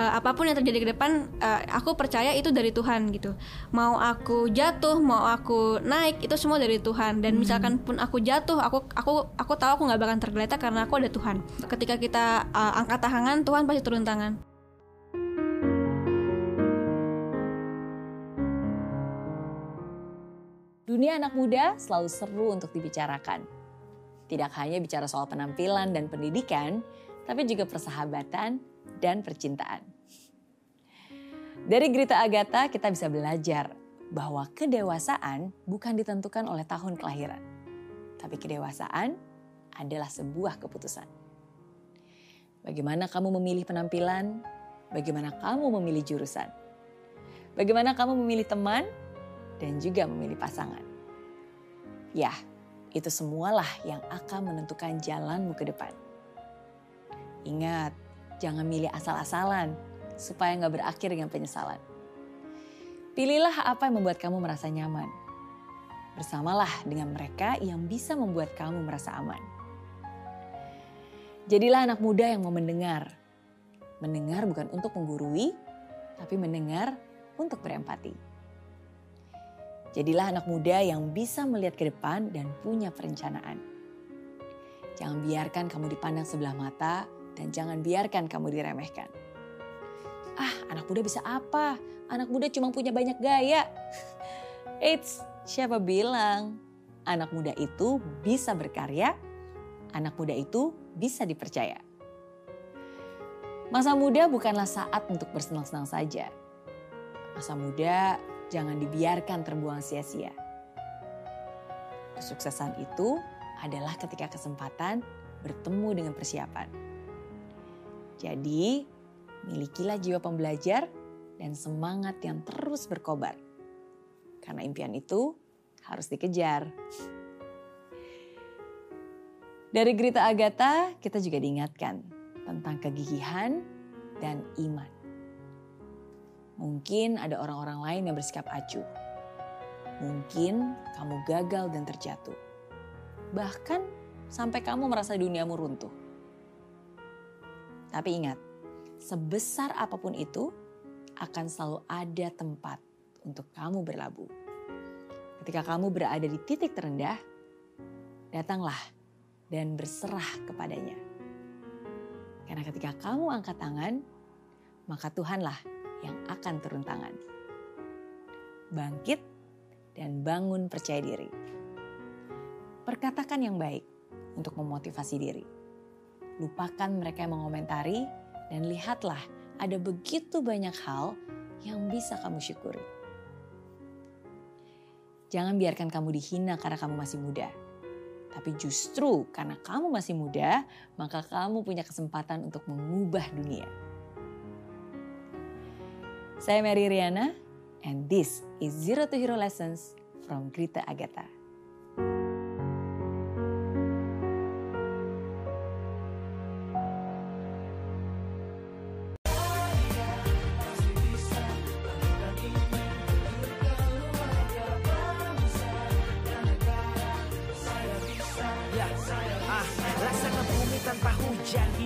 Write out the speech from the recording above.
uh, apa pun yang terjadi ke depan uh, aku percaya itu dari Tuhan gitu mau aku jatuh mau aku naik itu semua dari Tuhan dan hmm. misalkan pun aku jatuh aku aku aku tahu aku nggak bakal tergeletak karena aku ada Tuhan ketika kita uh, angkat tangan Tuhan pasti turun tangan Dunia anak muda selalu seru untuk dibicarakan. Tidak hanya bicara soal penampilan dan pendidikan, tapi juga persahabatan dan percintaan. Dari Grita Agatha kita bisa belajar bahwa kedewasaan bukan ditentukan oleh tahun kelahiran. Tapi kedewasaan adalah sebuah keputusan. Bagaimana kamu memilih penampilan, bagaimana kamu memilih jurusan, bagaimana kamu memilih teman, dan juga memilih pasangan. Ya, itu semualah yang akan menentukan jalanmu ke depan. Ingat, jangan milih asal-asalan supaya nggak berakhir dengan penyesalan. Pilihlah apa yang membuat kamu merasa nyaman. Bersamalah dengan mereka yang bisa membuat kamu merasa aman. Jadilah anak muda yang mau mendengar. Mendengar bukan untuk menggurui, tapi mendengar untuk berempati. Jadilah anak muda yang bisa melihat ke depan dan punya perencanaan. Jangan biarkan kamu dipandang sebelah mata dan jangan biarkan kamu diremehkan. Ah, anak muda bisa apa? Anak muda cuma punya banyak gaya. Eits, siapa bilang? Anak muda itu bisa berkarya, anak muda itu bisa dipercaya. Masa muda bukanlah saat untuk bersenang-senang saja. Masa muda jangan dibiarkan terbuang sia-sia. Kesuksesan itu adalah ketika kesempatan bertemu dengan persiapan. Jadi, milikilah jiwa pembelajar dan semangat yang terus berkobar. Karena impian itu harus dikejar. Dari Grita Agatha, kita juga diingatkan tentang kegigihan dan iman. Mungkin ada orang-orang lain yang bersikap acuh. Mungkin kamu gagal dan terjatuh. Bahkan sampai kamu merasa duniamu runtuh. Tapi ingat, sebesar apa pun itu akan selalu ada tempat untuk kamu berlabuh. Ketika kamu berada di titik terendah, datanglah dan berserah kepadanya. Karena ketika kamu angkat tangan, maka Tuhanlah yang akan turun tangan. Bangkit dan bangun percaya diri. Perkatakan yang baik untuk memotivasi diri lupakan mereka yang mengomentari, dan lihatlah ada begitu banyak hal yang bisa kamu syukuri. Jangan biarkan kamu dihina karena kamu masih muda. Tapi justru karena kamu masih muda, maka kamu punya kesempatan untuk mengubah dunia. Saya Mary Riana, and this is Zero to Hero Lessons from Grita Agatha.